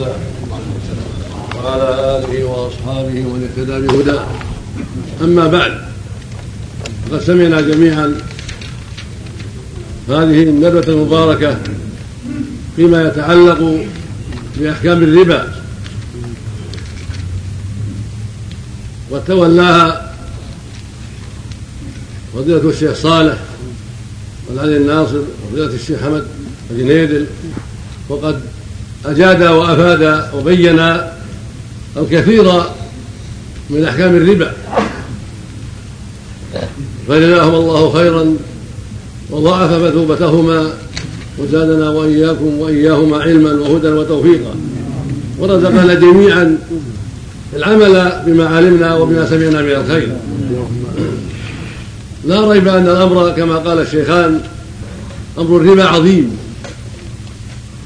الله. وعلى آله وأصحابه ومن اهتدى بهداه. أما بعد فقد سمعنا جميعا هذه الندوة المباركة فيما يتعلق بأحكام الربا. وتولاها فضيلة الشيخ صالح والعلي الناصر وفضيلة الشيخ حمد الجنيدل وقد أجاد وأفاد وبين الكثير من أحكام الربا. فجزاهم الله خيرا وضاعف مثوبتهما وزادنا وإياكم وإياهما علما وهدى وتوفيقا. ورزقنا جميعا العمل بما علمنا وبما سمعنا من الخير. لا ريب أن الأمر كما قال الشيخان أمر الربا عظيم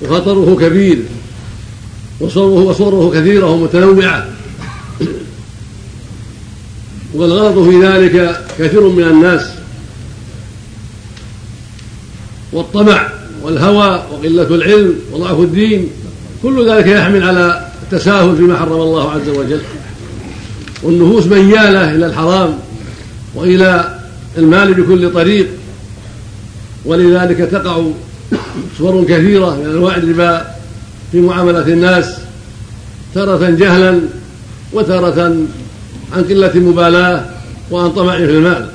وخطره كبير. وصوره وصوره كثيرة ومتنوعة. والغلط في ذلك كثير من الناس والطمع والهوى وقلة العلم وضعف الدين. كل ذلك يحمل على التساهل فيما حرم الله عز وجل. والنفوس ميالة إلى الحرام وإلى المال بكل طريق. ولذلك تقع صور كثيرة من أنواع الربا في معاملة الناس تارة جهلا وتارة عن قلة مبالاة وعن طمع في المال.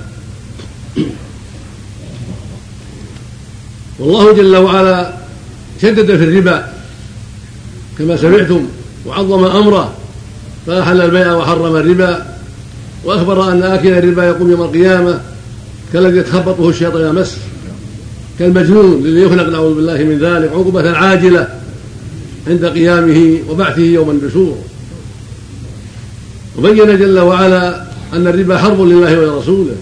والله جل وعلا شدد في الربا كما سمعتم وعظم أمره فأحل البيع وحرم الربا وأخبر أن آكل الربا يقوم يوم القيامة كالذي يتخبطه الشيطان مس كالمجنون الذي يخلق نعوذ بالله من ذلك عقوبة عاجلة عند قيامه وبعثه يوم النشور. وبين جل وعلا أن الربا حرب لله ولرسوله.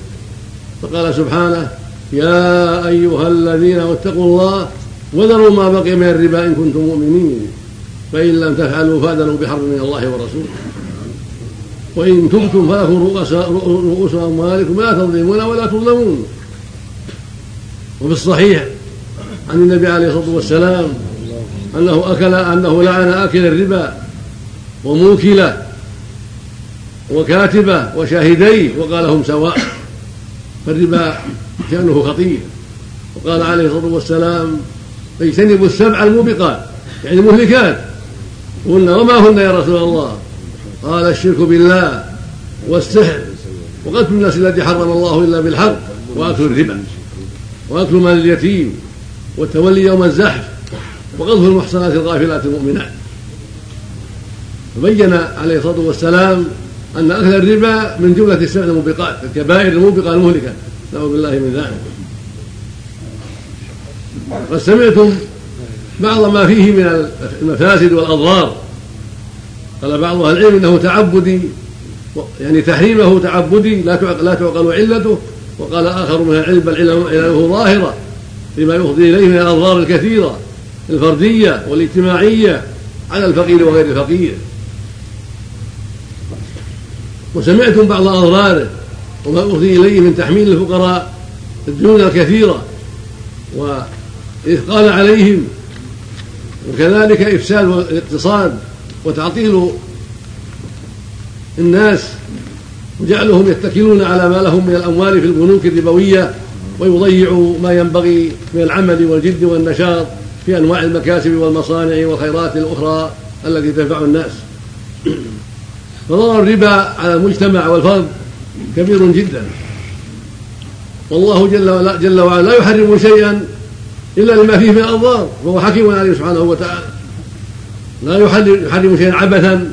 فقال سبحانه يا أيها الذين اتقوا الله وذروا ما بقي من الربا إن كنتم مؤمنين. فإن لم تفعلوا فأذنوا بحرب من الله ورسوله. وإن تبتم فلكم رؤوس, رؤوس أموالكم لا تظلمون ولا تظلمون. وفي الصحيح عن النبي عليه الصلاة والسلام أنه أكل أنه لعن آكل الربا وموكله وكاتبه وشاهديه وقال هم سواء. فالربا شأنه خطير. وقال عليه الصلاة والسلام اجتنبوا السبع الموبقات يعني المهلكات قلنا وما هن يا رسول الله؟ قال الشرك بالله والسحر. وقتل الناس الذي حرم الله إلا بالحق وأكل الربا وأكل مال اليتيم والتولي يوم الزحف. وقذف المحصنات الغافلات المؤمنات. فبين عليه الصلاة والسلام أن أكل الربا من جملة السبع الموبقات الكبائر الموبقه المهلكة. نعوذ بالله من ذلك. قد سمعتم بعض ما فيه من المفاسد والأضرار. قال بعض أهل العلم إنه تعبدي يعني تحريمه تعبدي لا لا تعقل علته. وقال آخر من العلم بل علمه ظاهرة لما يفضي إليه من الأضرار الكثيرة. الفردية والاجتماعية على الفقير وغير الفقير. وسمعتم بعض أضراره وما افضي إليه من تحميل الفقراء الديون الكثيرة وإثقال عليهم وكذلك إفساد الاقتصاد وتعطيل الناس وجعلهم يتكلون على ما لهم من الأموال في البنوك الربوية ويضيعوا ما ينبغي من العمل والجد والنشاط. في أنواع المكاسب والمصانع والخيرات الأخرى التي تنفع الناس. فضرر الربا على المجتمع والفرد كبير جدا. والله جل جل وعلا لا يحرم شيئا إلا لما فيه من الأضرار وهو حكيم عليه سبحانه وتعالى. لا يحرم شيئا عبثا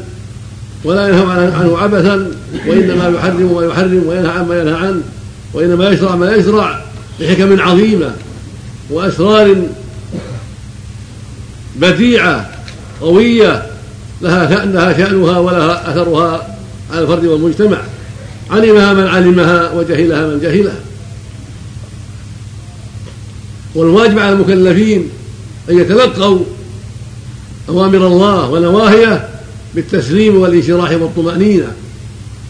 ولا ينهى عنه عبثا وإنما يحرم ما يحرم وينهى عما ينهى عنه وإنما يشرع ما يشرع بحكم عظيمة وأسرار بديعة قوية لها لها شأنها ولها أثرها على الفرد والمجتمع. علمها من علمها وجهلها من جهلها. والواجب على المكلفين أن يتلقوا أوامر الله ونواهيه بالتسليم والانشراح والطمأنينة.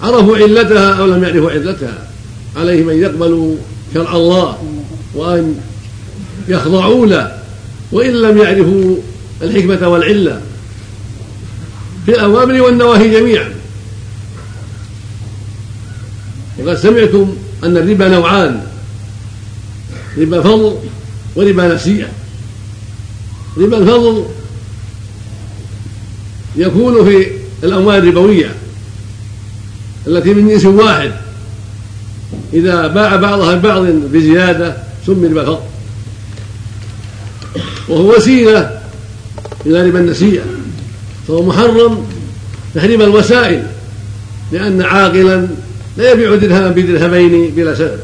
عرفوا علتها أو لم يعرفوا علتها. عليهم أن يقبلوا شرع الله وأن يخضعوا له. وإن لم يعرفوا الحكمة والعلة في الأوامر والنواهي جميعا. وقد سمعتم أن الربا نوعان ربا فضل وربا نسيئة ربا الفضل يكون في الأموال الربوية التي من جنس واحد. إذا باع بعضها ببعض بزيادة سمي ربا فضل وهو وسيلة ربا النسيئة فهو محرم تحريم الوسائل لأن عاقلا لا يبيع درهما بدرهمين بلا سبب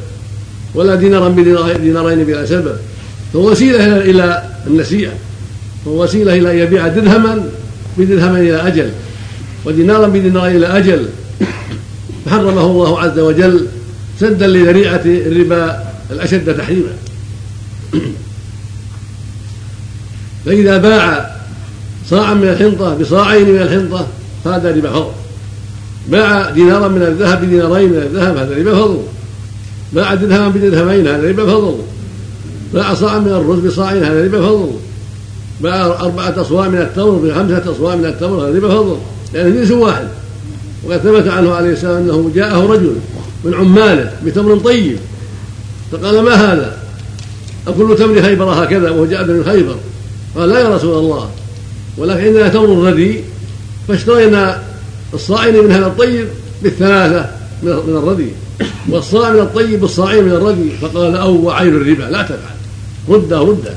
ولا دينارا بدينارين بلا سبب فهو وسيلة إلى النسيئة فهو وسيلة إلى أن يبيع درهما بدرهمين إلى أجل ودينارا بدينارين إلى أجل. فحرمه الله عز وجل سدا لذريعة الربا الأشد تحريما. فإذا باع صاعا من الحنطة بصاعين من الحنطة فهذا ربا فضل. باع دينارا من الذهب بدينارين من الذهب هذا ربا فضل. باع درهما بدرهمين هذا ربا فضل. باع صاعا من الرز بصاعين هذا ربا فضل. باع أربعة أصواع من التمر بخمسة أصواع من التمر هذا ربا فضل. لأنه جنس واحد. وقد ثبت عنه عليه السلام أنه جاءه رجل من عماله بتمر طيب. فقال ما هذا؟ أكل تمر خيبر هكذا وهو جاء من خيبر. قال لا يا رسول الله ولكن عندنا تمر ردي فاشترينا الصاعين من هذا الطيب بالثلاثة من الردي. والصاع من الطيب بالصاعين من الردي. فقال أو عين الربا لا تفعل. رده رده.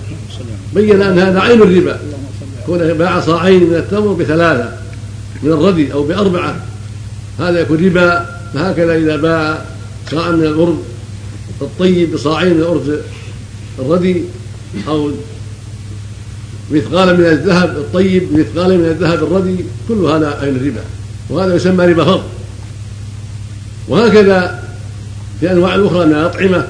بين أن هذا عين الربا. كونه باع صاعين من التمر بثلاثة من الردي أو بأربعة. هذا يكون ربا. فهكذا إذا باع صاعا من الأرز الطيب بصاعين من الأرز الردي أو مثقالا من الذهب الطيب مثقالا من الذهب الردي كل هذا عين الربا. وهذا يسمى ربا فضل وهكذا في أنواع أخرى من الأطعمة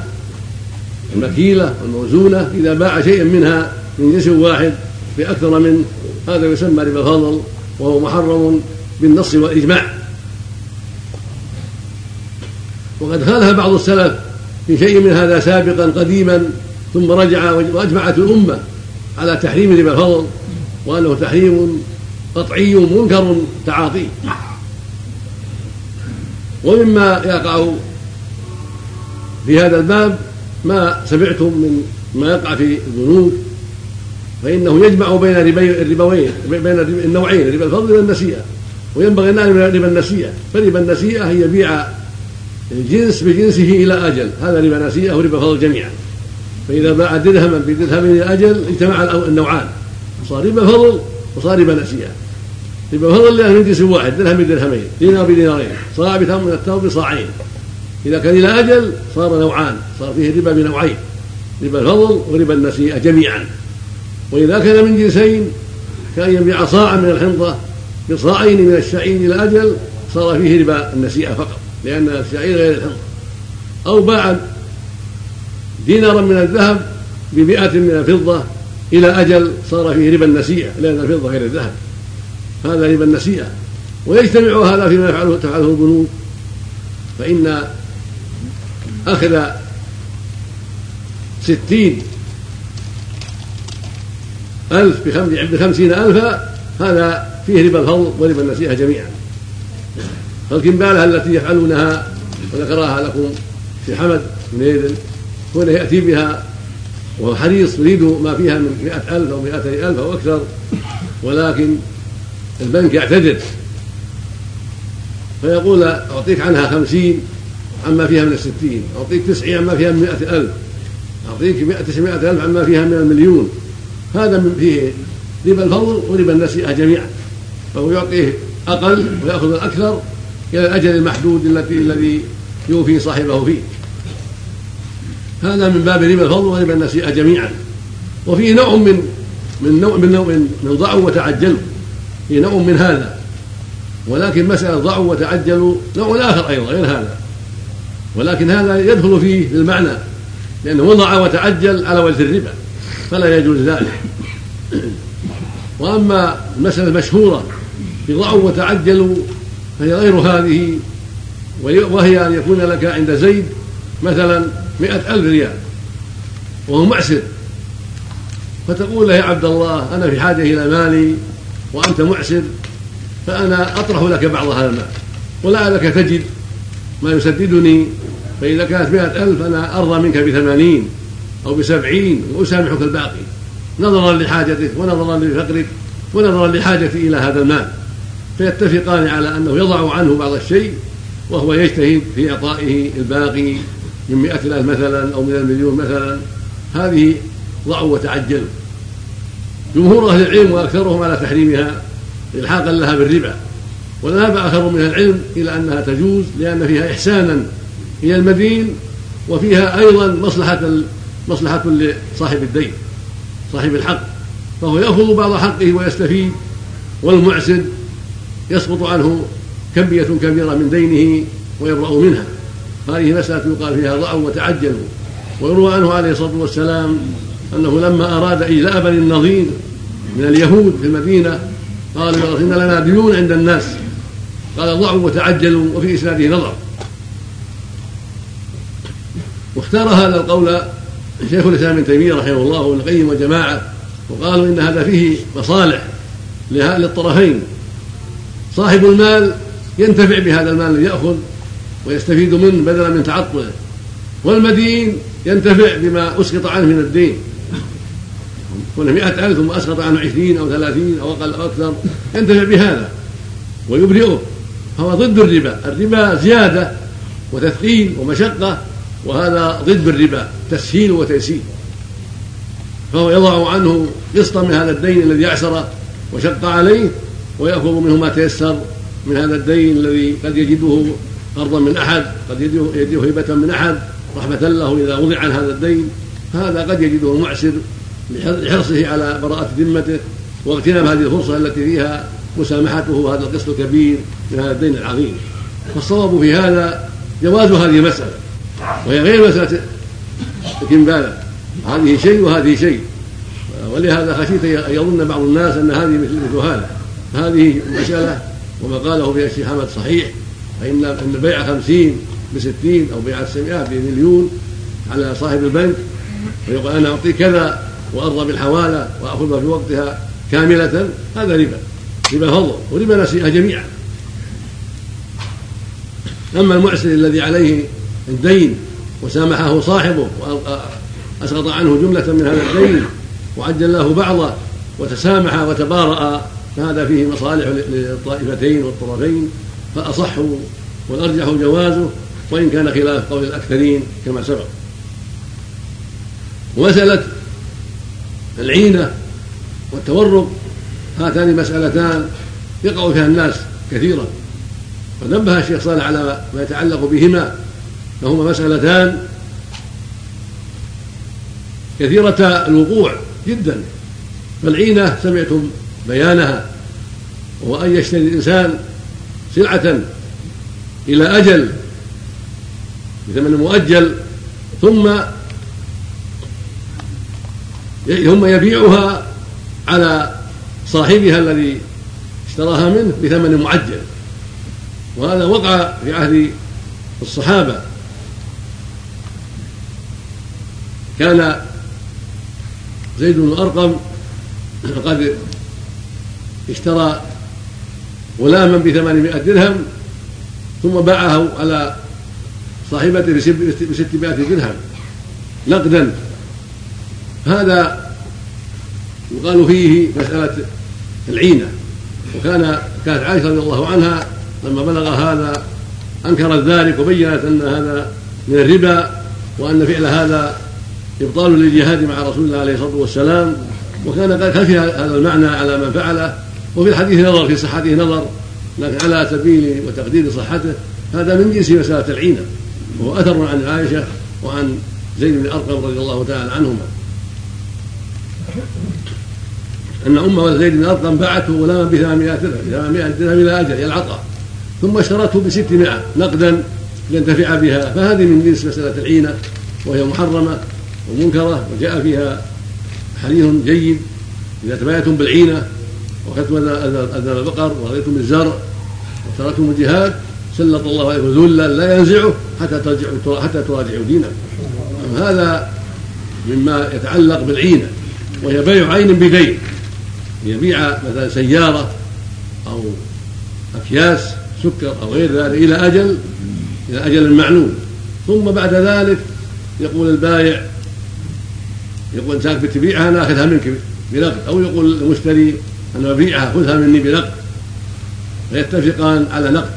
المكيلة والموزونه إذا باع شيئا منها من جنس واحد باكثر منه هذا يسمى ربا فضل وهو محرم بالنص والإجماع. وقد خالف بعض السلف في شيء من هذا سابقا قديما ثم رجع وأجمعت الأمة. على تحريم ربا الفضل وأنه تحريم قطعي منكر تعاطيه ومما يقع في هذا الباب ما سمعتم من ما يقع في البنوك فإنه يجمع بين الربوين بين النوعين ربا الفضل والنسيئة وينبغي أن نعلم ربا النسيئة فربا النسيئة هي يبيع الجنس بجنسه إلى أجل. هذا ربا نسيئة وربا فضل جميعا. فإذا باع درهما بدرهم إلى أجل اجتمع النوعان. صار ربا فضل وصار ربا نسيئة. ربا فضل لأنه من جنس واحد درهم بدرهمين دينار بدينارين. صاع بتمر من التمر بصاعين إذا كان إلى أجل صار نوعان صار فيه ربا بنوعين. ربا الفضل وربا النسيئة جميعا. وإذا كان من جنسين كأن يبيع صاعا من الحنطة بصاعين من الشعير إلى أجل صار فيه ربا النسيئة فقط لأن الشعير غير الحنطة. أو باع دينارا من الذهب بمئة من الفضة إلى أجل صار فيه ربا النسيئة لأن الفضة غير الذهب. هذا ربا النسيئة ويجتمع هذا فيما يفعله تفعله البنوك. فإن أخذ ستين ألف بخمسين ألفا هذا فيه ربا الفضل وربا النسيئة جميعا. فالكمبالة التي يفعلونها وذكرها لكم في حمد بن كونه يأتي بها وهو حريص يريد ما فيها من مئة ألف أو مئتي ألف أو أكثر ولكن البنك يعتذر. فيقول أعطيك عنها خمسين عما فيها من الستين أعطيك تسعين عما فيها من مئة ألف أعطيك تسعمائة ألف عما فيها من المليون. هذا من فيه ربا الفضل وربا النسيئة جميعا. فهو يعطيه أقل ويأخذ الأكثر إلى الأجل المحدود الذي يوفي صاحبه فيه. هذا من باب ربا الفضل وربا النسيئة جميعا. وفيه نوع من من نوع من نوع من ضعوا وتعجلوا. في نوع من هذا. ولكن مسألة ضعوا وتعجلوا نوع آخر أيضا غير هذا. ولكن هذا يدخل فيه بالمعنى. لأنه وضع وتعجل على وجه الربا. فلا يجوز ذلك. وأما المسألة المشهورة في ضعوا وتعجلوا فهي غير هذه. وهي أن يكون لك عند زيد مثلا مئة ألف ريال وهو معسر فتقول له يا عبد الله أنا في حاجة إلى مالي وأنت معسر فأنا أطرح لك بعض هذا المال. ولعلك تجد ما يسددني فإذا كانت مئة ألف أنا أرضى منك بثمانين أو بسبعين وأسامحك الباقي. نظرا لحاجتك ونظرا لفقرك ونظرا لحاجتي إلى هذا المال. فيتفقان على أنه يضع عنه بعض الشيء وهو يجتهد في إعطائه الباقي. من مئة ألف مثلا أو من المليون مثلا. هذه ضعوا وتعجلوا جمهور أهل العلم وأكثرهم على تحريمها إلحاقا لها بالربا وذهب آخر من العلم إلى أنها تجوز لأن فيها إحسانا إلى المدين وفيها أيضا مصلحة مصلحة لصاحب الدين صاحب الحق. فهو يأخذ بعض حقه ويستفيد والمعسر يسقط عنه كمية كبيرة من دينه ويبرأ منها. هذه مسألة يقال فيها ضعوا وتعجلوا ويروى عنه عليه الصلاة والسلام أنه لما أراد إجلاء بني النظير من اليهود في المدينة قالوا إن لنا ديون عند الناس. قال ضعوا وتعجلوا وفي إسناده نظر. واختار هذا القول شيخ الإسلام ابن تيمية رحمه الله وابن القيم وجماعه وقالوا إن هذا فيه مصالح للطرفين. صاحب المال ينتفع بهذا المال الذي يأخذ ويستفيد منه بدلا من تعطله والمدين ينتفع بما أسقط عنه من الدين. كون مئة ألف ثم أسقط عنه عشرين أو ثلاثين أو أقل أو أكثر. ينتفع بهذا. ويبرئه. فهو ضد الربا. الربا زيادة وتثقيل ومشقة وهذا ضد الربا. تسهيل وتيسير. فهو يضع عنه قسطا من هذا الدين الذي أعسر وشق عليه ويأخذ منه ما تيسر من هذا الدين الذي قد يجده قرضا من أحد قد يجده هبة من أحد رحمة له إذا وضع عن هذا الدين. هذا قد يجده المعسر لحرصه على براءة ذمته واغتنام هذه الفرصة التي فيها مسامحته هذا القسط الكبير من هذا الدين العظيم. فالصواب في هذا جواز هذه المسألة وهي غير مسألة الكمبالة هذه شيء وهذه شيء. ولهذا خشيت أن يظن بعض الناس أن هذه مثل هذا. هذه مسألة وما قاله فيها الشيخ حمد صحيح. فإن أن بيع خمسين بستين أو بيع السمئة بمليون على صاحب البنك ويقول أنا أعطيك كذا وأرضى بالحوالة وأخذها في وقتها كاملة هذا ربا. ربا فضل وربا نسيئة جميعا أما المعسر الذي عليه الدين وسامحه صاحبه وأسقط عنه جملة من هذا الدين وعجل له بعضه وتسامح وتبارأ فهذا فيه مصالح للطائفتين والطرفين. فأصح والأرجح جوازه وإن كان خلاف قول الأكثرين كما سبق. ومسألة العينة والتورق هاتان مسألتان يقع فيها الناس كثيرا. ونبه الشيخ صالح على ما يتعلق بهما فهما مسألتان كثيرة الوقوع جدا. فالعينة سمعتم بيانها وهو أن يشتري الإنسان سلعة إلى أجل بثمن مؤجل ثم ثم يبيعها على صاحبها الذي اشتراها منه بثمن معجل. وهذا وقع في عهد الصحابة. كان زيد بن أرقم قد اشترى غلاما بثمانمائة درهم ثم باعه على صاحبته بستمائة درهم نقدا. هذا يقال فيه مسألة العينة. وكان كانت عائشة رضي الله عنها لما بلغ هذا أنكرت ذلك وبينت أن هذا من الربا وأن فعل هذا إبطال للجهاد مع رسول الله عليه الصلاة والسلام. وكان قد خفي هذا المعنى على من فعله. وفي الحديث نظر في صحته نظر لكن على سبيل وتقدير صحته هذا من جنس مسألة العينة وهو أثر عن عائشة وعن زيد بن أرقم رضي الله تعالى عنهما. أن أم زيد بن أرقم باعته غلاما ب 800 درهم 800 درهم إلى أجل العطاء. ثم اشترته ب 600 نقدا لينتفع بها. فهذه من جنس مسألة العينة وهي محرمة ومنكرة وجاء فيها حديث جيد إذا تبايعتم بالعينة. وأخذتم أذنب البقر ورضيتم بالزرع وتركتم الجهاد سلط الله عليكم ذلا لا ينزعه حتى ترجعوا حتى تراجعوا دينكم هذا مما يتعلق بالعينة وهي بيع عين بدين. يبيع مثلا سيارة أو أكياس سكر أو غير ذلك إلى أجل إلى أجل معلوم. ثم بعد ذلك يقول البائع يقول انت بتبيعها أنا آخذها منك بنقد أو يقول المشتري أنا ببيعها خذها مني بنقد فيتفقان على نقد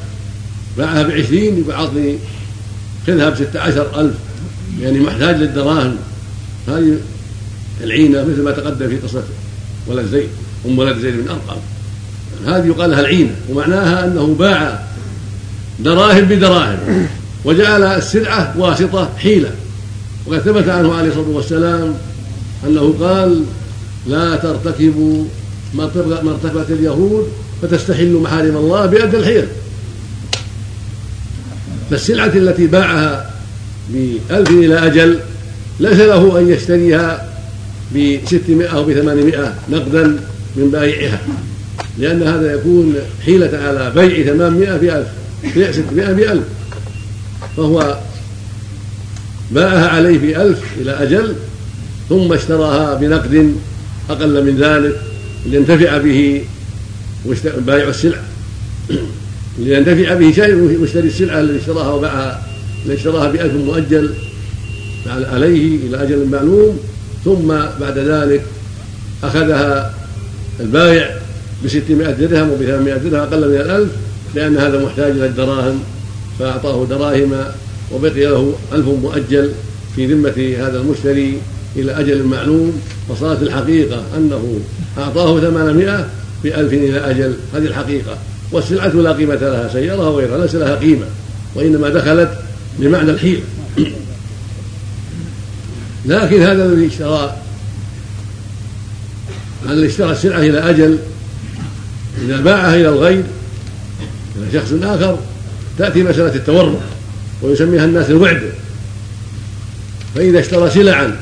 باعها بعشرين يقول اعطني خذها بستة عشر ألف. يعني محتاج للدراهم. هذه العينة مثل ما تقدم في قصة ولد زيد. أم ولد زيد بن أرقم هذه يقال لها العينة. ومعناها أنه باع دراهم بدراهم. وجعل السلعة واسطة حيلة. وقد ثبت عنه عليه الصلاة والسلام أنه قال لا ترتكبوا ما ارتكبت اليهود فتستحلوا محارم الله بأدنى الحيل. فالسلعة التي باعها بألف إلى أجل ليس له أن يشتريها بستمائة أو بثمانمائة نقدا من بائعها لأن هذا يكون حيلة على بيع ثمانمائة بألف بيع ستمائة بألف. فهو باعها عليه بألف إلى أجل ثم اشتراها بنقد أقل من ذلك. لينتفع به بائع السلعة. لينتفع به شيء مشتري السلعة الذي اشتراها وباعها الذي اشتراها بألف مؤجل عليه إلى أجل معلوم ثم بعد ذلك أخذها البائع بستمائة درهم وبثمانمائة درهم أقل من الألف لأن هذا محتاج إلى الدراهم. فأعطاه دراهم وبقي له ألف مؤجل في ذمة هذا المشتري إلى أجل معلوم. فصارت الحقيقة أنه أعطاه ثمانمائة بألف إلى أجل هذه الحقيقة. والسلعة لا قيمة لها سيارة وغيرها ليس لها قيمة وإنما دخلت بمعنى الحيلة لكن هذا الذي اشترى الذي اشترى السلعة إلى أجل إذا باعها إلى الغير إلى شخص آخر تأتي مسألة التورط ويسميها الناس الوعدة فإذا اشترى سلعا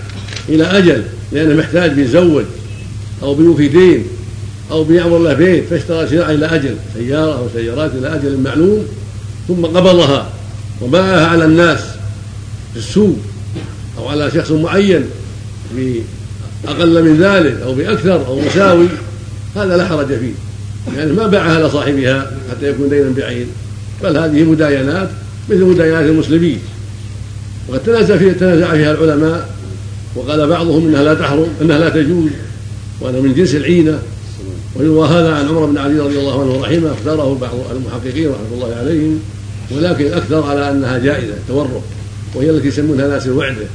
إلى أجل لأنه محتاج بيتزوج أو بيوفي دين أو بيعمر له بيت فاشترى سلعة إلى أجل سيارة أو سيارات إلى أجل معلوم ثم قبضها وباعها على الناس في السوق أو على شخص معين بأقل من ذلك أو بأكثر أو مساوي هذا لا حرج فيه. يعني ما باعها لصاحبها حتى يكون دينا بعين بل هذه مداينات مثل مداينات المسلمين. وقد تنازع فيها تنازع فيها العلماء وقال بعضهم إنها لا تحرم إنها لا تجوز وأنا من جنس العينة. ويروى هذا عن عمر بن علي رضي الله عنه رحمه اختاره بعض المحققين رحمة الله عليهم ولكن أكثر على أنها جائزة التورق وهي التي يسمونها ناس الوعدة.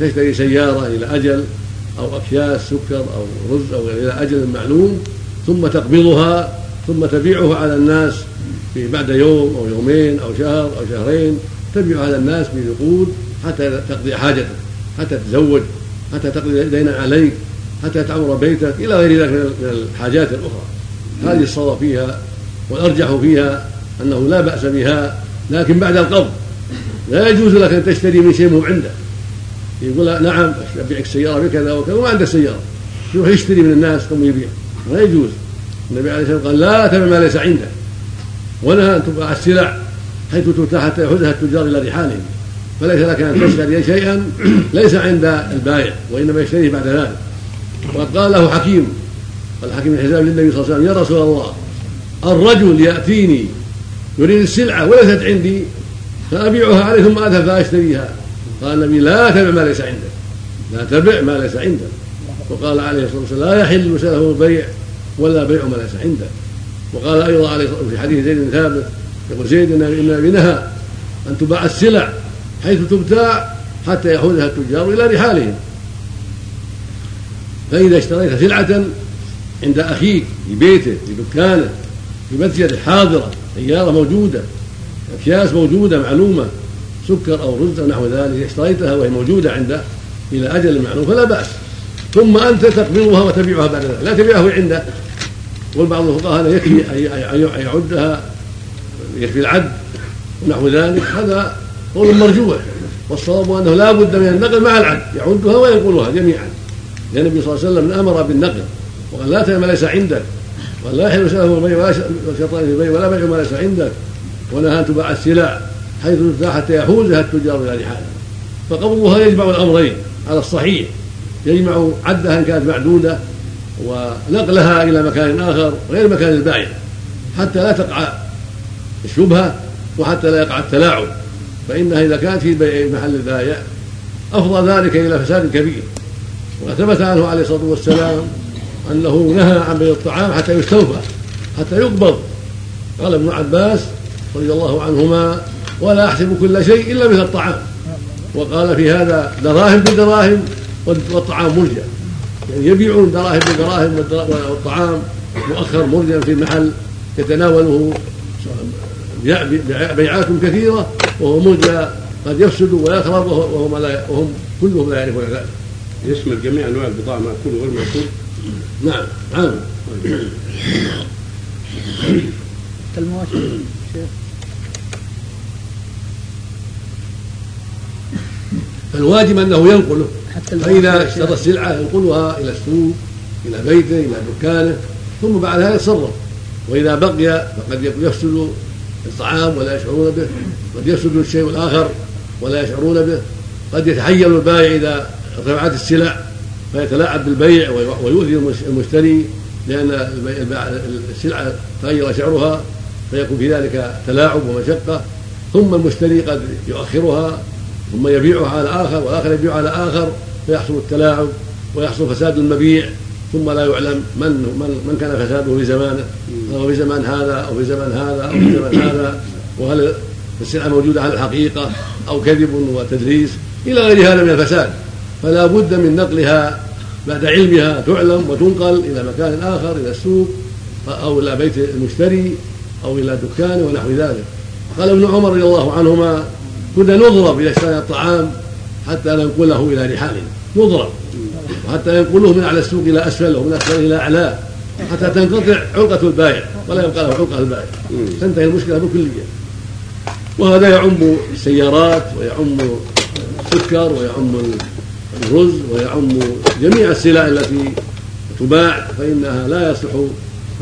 تشتري سيارة إلى أجل أو أكياس سكر أو رز أو إلى أجل معلوم ثم تقبضها ثم تبيعه على الناس في بعد يوم أو يومين أو شهر أو شهرين. تبيع على الناس بنقود حتى تقضي حاجتك حتى تتزوج. حتى تقضي دينا عليك حتى تعمر بيتك إلى غير ذلك من الحاجات الأخرى. هذه الصواب فيها والأرجح فيها أنه لا بأس بها لكن بعد القبض. لا يجوز لك أن تشتري من شيء مو عنده يقول نعم أبيعك السيارة بكذا وكذا وما عنده سيارة. يروح يشتري من الناس ثم يبيع. لا يجوز. النبي عليه الصلاة والسلام قال لا تبع ما ليس عندك. ونهى أن تباع السلع حيث تتاح حتى يأخذها التجار إلى رحالهم. فليس لك أن تشتري شيئا ليس عند البائع وإنما يشتريه بعد ذلك. وقد قال له حكيم قال حكيم الحزام للنبي صلى الله عليه وسلم يا رسول الله الرجل يأتيني يريد السلعة وليست عندي فأبيعها عليه ثم أذهب فأشتريها. قال النبي لا تبع ما ليس عندك لا تبع ما ليس عندك. وقال عليه الصلاة والسلام لا يحل سله البيع ولا بيع ما ليس عندك. وقال أيضا عليه في حديث زيد بن ثابت يقول زيد إن النبي نهى أن تباع السلع حيث تبتاع حتى يأخذها التجار إلى رحالهم. فإذا اشتريت سلعة عند أخيك في بيته في دكانه في مسجده حاضرة سيارة موجودة أكياس موجودة معلومة سكر أو رز أو نحو ذلك اشتريتها وهي موجودة عنده إلى أجل معلوم فلا بأس. ثم أنت تقبضها وتبيعها بعد ذلك. لا تبيعه عنده يقول بعض الفقهاء هذا يكفي أن يعدها يكفي العد ونحو ذلك. هذا قول مرجوح والصواب أنه لا بد من النقل مع العد يعدها وينقلها جميعا. لأن النبي صلى الله عليه وسلم أمر بالنقل. وقال لا ما ليس عندك. وقال لا يحل سلف البيع ولا شطان البيع ولا بيع ما ليس عندك. ونهى أن تباع السلع حيث تباع حتى يحوزها التجار إلى رحالها فقبضها يجمع الأمرين على الصحيح. يجمع عدها إن كانت معدودة ونقلها إلى مكان آخر غير مكان البائع. حتى لا تقع الشبهة وحتى لا يقع التلاعب. فإنها إذا كانت في محل البائع أفضى ذلك إلى فساد كبير. وثبت عنه عليه الصلاة والسلام أنه نهى عن بيع الطعام حتى يستوفى حتى يقبض. قال ابن عباس رضي الله عنهما ولا أحسب كل شيء إلا مثل الطعام. وقال في هذا دراهم بدراهم والطعام مرجع. يعني يبيعون دراهم بدراهم والطعام مؤخر مرجع في محل يتناوله بيعات كثيرة وهو مرجع قد يفسد ويخرب وهم لا وهم كلهم لا يعرفون ذلك. يشمل جميع أنواع البضاعة ماكول وغير مأكول؟ نعم عام. المواشي شيخ فالواجب انه ينقله فإذا اشترى السلعه ينقلها إلى السوق إلى بيته إلى دكانه ثم بعد هذا يتصرف وإذا بقي فقد يفسد الطعام ولا يشعرون به قد يفسد الشيء الآخر ولا يشعرون به. قد يتحيل البائع إذا ارتفعت السلع فيتلاعب بالبيع ويؤذي المشتري لأن السلعه تغير سعرها فيكون في ذلك تلاعب ومشقة. ثم المشتري قد يؤخرها ثم يبيعها على آخر والآخر يبيع على آخر فيحصل التلاعب ويحصل فساد المبيع. ثم لا يعلم من من, من كان فساده في زمانه. أو في زمان هذا أو في زمان هذا أو في زمان هذا. وهل السلعة موجودة؟ على الحقيقة أو كذب وتدريس إلى غير هذا من الفساد. فلا بد من نقلها بعد علمها تعلم وتنقل إلى مكان آخر إلى السوق أو إلى بيت المشتري أو إلى دكانه ونحو ذلك. قال ابن عمر رضي الله عنهما كنا نضرب إذا اشترينا الطعام حتى ننقله إلى رحالنا. نضرب. وحتى ينقله من أعلى السوق إلى أسفله ومن أسفله إلى أعلاه حتى تنقطع علقة البائع. ولا يبقى له علقة البائع. تنتهي المشكلة بالكلية وهذا يعم السيارات ويعم السكر ويعم الرز ويعم جميع السلع التي تباع فإنها لا يصلح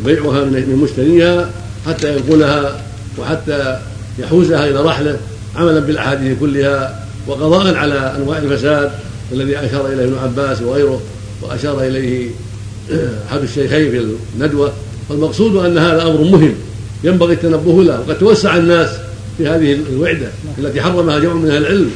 بيعها من مشتريها حتى ينقلها وحتى يحوزها إلى رحلة عملا بالأحاديث كلها وقضاء على أنواع الفساد. الذي أشار إليه ابن عباس وغيره وأشار إليه أحد الشيخين في الندوة فالمقصود أن هذا أمر مهم. ينبغي التنبه له. وقد توسع الناس في هذه الوعدة التي حرمها جمع من أهل العلم.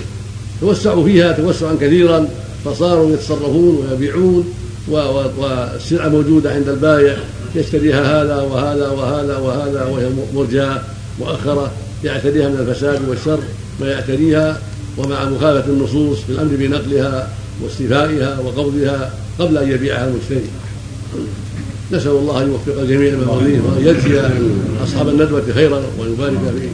توسعوا فيها توسعا كثيرا فصاروا يتصرفون ويبيعون والسلعة موجودة عند البائع يشتريها هذا وهذا وهذا وهذا وهي مرجاة مؤخرة يعتريها من الفساد والشر ما يعتريها. ومع مخالفة النصوص في الأمر بنقلها واستيفائها وقبضها قبل أن يبيعها المشتري نسأل الله أن يوفق جميع المفاضلين وأن يجزي أصحاب الندوة خيرا ويبارك في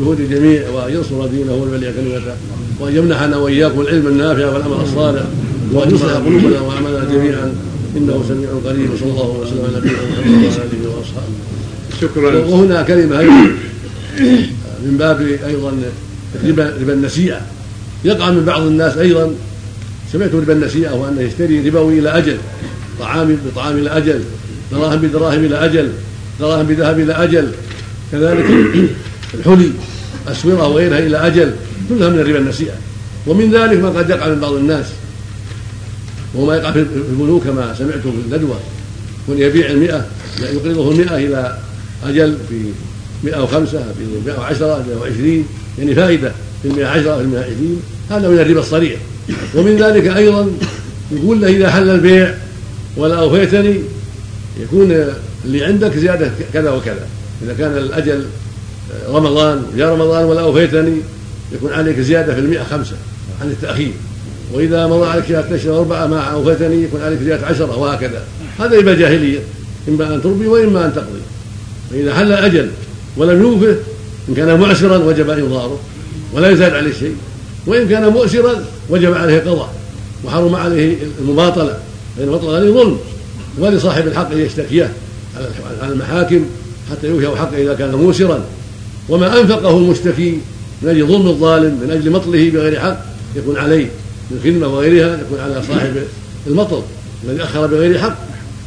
جهود الجميع وأن ينصر دينه ويبلغ كلمته وأن يمنحنا وإياكم العلم النافع والعمل الصالح وأن يصلح قلوبنا وأعمالنا جميعا. إنه سميع قريب صلى الله وسلم على نبينا محمد وعلى آله وأصحابه. شكرا. وهنا كلمة من باب أيضا ربا النسيئة. يقع من بعض الناس أيضا. سمعت ربا النسيئة وأنه يشتري ربوي إلى أجل. طعام بطعام إلى أجل. دراهم بدراهم إلى أجل. دراهم بذهب إلى أجل. كذلك الحلي اسوره وغيرها إلى أجل. كلها من الربا النسيئة. ومن ذلك ما قد يقع من بعض الناس. وهو ما يقع في البنوك كما سمعت في الندوة. يكون يبيع المئة يقرضه المئة إلى أجل في 105 في 110 120 يعني فائدة. في 110 في 120 هذا من الربا الصريح. ومن ذلك أيضا يقول له إذا حل البيع ولا أوفيتني يكون اللي عندك زيادة كذا وكذا. إذا كان الأجل رمضان جاء رمضان ولا أوفيتني يكون عليك زيادة في المئة خمسة عن التأخير. وإذا مضى عليك شهادة أشهر أربعة مع أوفيتني يكون عليك زيادة عشرة وهكذا. هذا ربا جاهلية إما أن تربي وإما أن تقضي. فإذا حل الأجل ولم يوفه إن كان معسرا وجب إنظاره ولا يزاد عليه شيء. وإن كان مؤسرا وجب عليه قضاء وحرم عليه المماطلة فإن المطلق عليه ظلم. ولصاحب الحق أن يشتكيه على المحاكم حتى يوفي حقه إذا كان موسرا وما أنفقه المشتكي من أجل ظلم الظالم من أجل مطله بغير حق يكون عليه من خدمة وغيرها يكون على صاحب المطل الذي أخر بغير حق.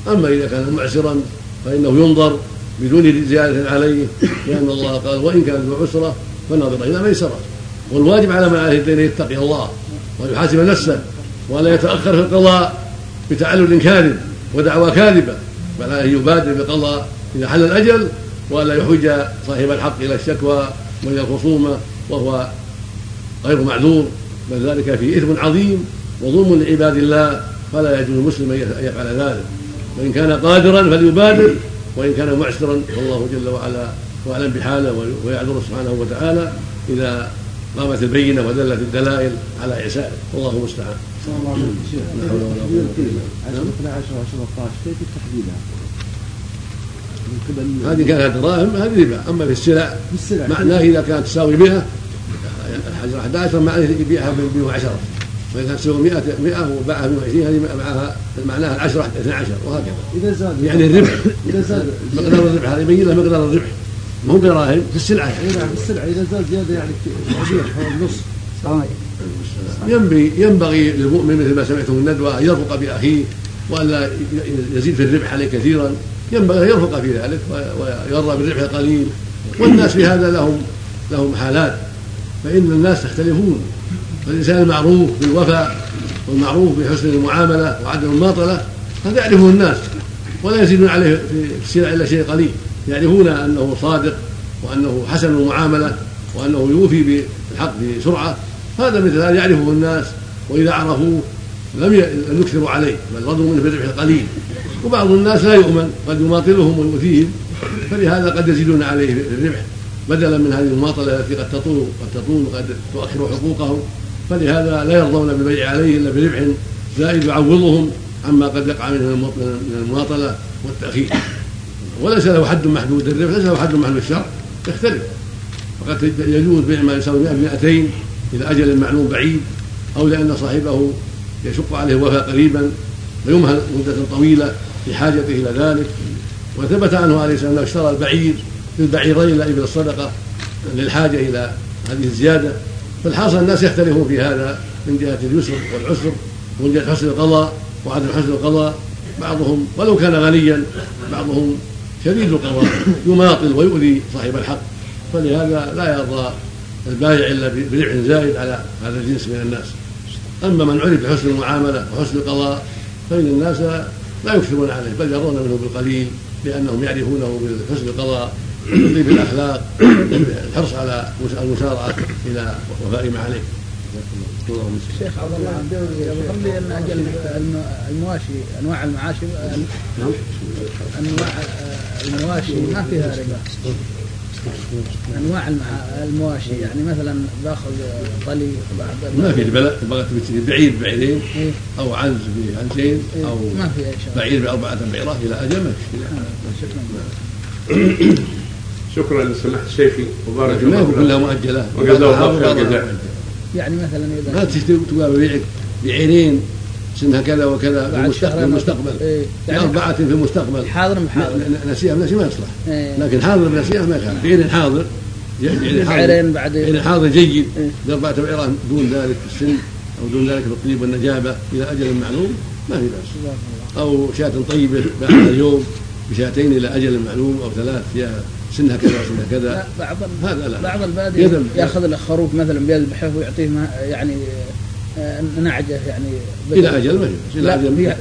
أما إذا كان معسرا فإنه ينظر بدون زيادة عليه لأن الله قال وإن كانت ذو عسرة فناظرة إلى ميسرة والواجب على من عليه الدين يتقي الله ويحاسب نفسه ولا يتأخر في القضاء بتعلل كاذب ودعوى كاذبة. بل عليه يبادر بالقضاء إذا حل الأجل والا يحوج صاحب الحق إلى الشكوى وإلى الخصومة وهو غير معذور. بل ذلك فيه إثم عظيم وظلم لعباد الله. فلا يجوز المسلم أن يفعل ذلك. وإن كان قادرا فليبادر وإن كان معسرا فالله جل وعلا واعلم بحاله ويعذر سبحانه وتعالى إذا قامت البينة ودلت الدلائل على اعسائه والله المستعان. صلى الله عليه وسلم. لا حول ولا قوة إلا بالله. 10 13 كيف تحديدها؟ هذه كانت دراهم هذه ربا. أما في السلع معناه إذا كانت تساوي 100 الحجر 11 معناه يبيعها ب 110 فإذا كانت تساوي 100 100 وباعها ب 120 هذه معها معناها العشرة 12 وهكذا. إذا زاد. يعني الربح. إذا زاد. مقدار الربح هذا يبين مقدار الربح. مو دراهم في السلعة اي نعم في السلعة. إذا زاد زيادة يعني كبير حول النص. ينبغي ينبغي للمؤمن مثل ما سمعتم الندوة أن يرفق بأخيه وألا يزيد في الربح عليه كثيرا. ينبغي أن يرفق في ذلك ويرضى بالربح القليل. والناس في هذا لهم لهم حالات. فإن الناس يختلفون. فالإنسان المعروف بالوفاء والمعروف بحسن المعاملة وعدم الماطلة هذا يعرفه الناس. ولا يزيدون عليه في السلع إلا شيء قليل. يعرفون أنه صادق وأنه حسن المعاملة وأنه يوفي بالحق بسرعة هذا مثل هذا يعرفه الناس وإذا عرفوه لم يكثروا عليه بل رضوا منه بالربح القليل. وبعض الناس لا يؤمن قد يماطلهم ويؤذيهم فلهذا قد يزيدون عليه الربح بدلا من هذه المماطلة التي قد تطول قد تطول وقد تؤخر حقوقهم فلهذا لا يرضون بالبيع عليه إلا بربح زائد يعوضهم عما قد يقع منه من المماطلة والتأخير. وليس له حد محدود الربح ليس له حد محدود الشرع يختلف. فقد يجوز بيع ما يساوي 100 200 إلى أجل معلوم بعيد أو لأن صاحبه يشق عليه الوفاء قريبا فيمهل مدة طويلة في حاجته إلى ذلك. وثبت عنه عليه السلام أنه اشترى البعير بالبعيرين إلى إبل الصدقة للحاجة إلى هذه الزيادة. فالحاصل الناس يختلفون في هذا من جهة اليسر والعسر ومن جهة حسن القضاء وعدم حسن القضاء. بعضهم ولو كان غنيا بعضهم شديد القضاء يماطل ويؤذي صاحب الحق فلهذا لا يرضى البايع إلا بربح زائد على هذا الجنس من الناس أما من عرف بحسن المعاملة وحسن القضاء فإن الناس لا يكثرون عليه بل يرون منه بالقليل لأنهم يعرفونه بحسن القضاء بطيب الاخلاق الحرص على المسارعة إلى وفاء ما عليه. شيخ عبد الله يظهر لي ان أجل المواشي أنواع المعاشي نعم. أنواع المواشي ما فيها ربا. أنواع المواشي يعني مثلا باخذ طلي ما في بلا بعير بعيرين إيه؟ أو عنز بعنزين إيه؟ أو ما في بعير بأربعة بعيرات إلى أجل ما في شكرا. لسماحه شيخي وبارك الله فيك. كلها مؤجله وجزاه الله خير يعني مثلا إذا ما تشتري تقول ببيعك بعيرين سنها كذا وكذا في المستقبل, المستقبل إيه؟ يعني أربعة في المستقبل. حاضر محاضر. نسيها نسي ما يصلح. إيه؟ لكن حاضر نسيها ما يخالف. بعير حاضر بعيرين بعد بعير حاضر. جيد. إيه؟ بأربعة بعيران دون ذلك في السن أو دون ذلك في الطيب والنجابة إلى أجل معلوم ما في بأس. أو شاة طيبة بعد اليوم بشاتين إلى أجل معلوم أو ثلاث فيها سنها كذا وسنها كذا. بعض هذا لا. بعض البادية ياخذ الخروف مثلا بيذبحه ويعطيه يعني نعجه يعني. إلى أجل ما إلى أجل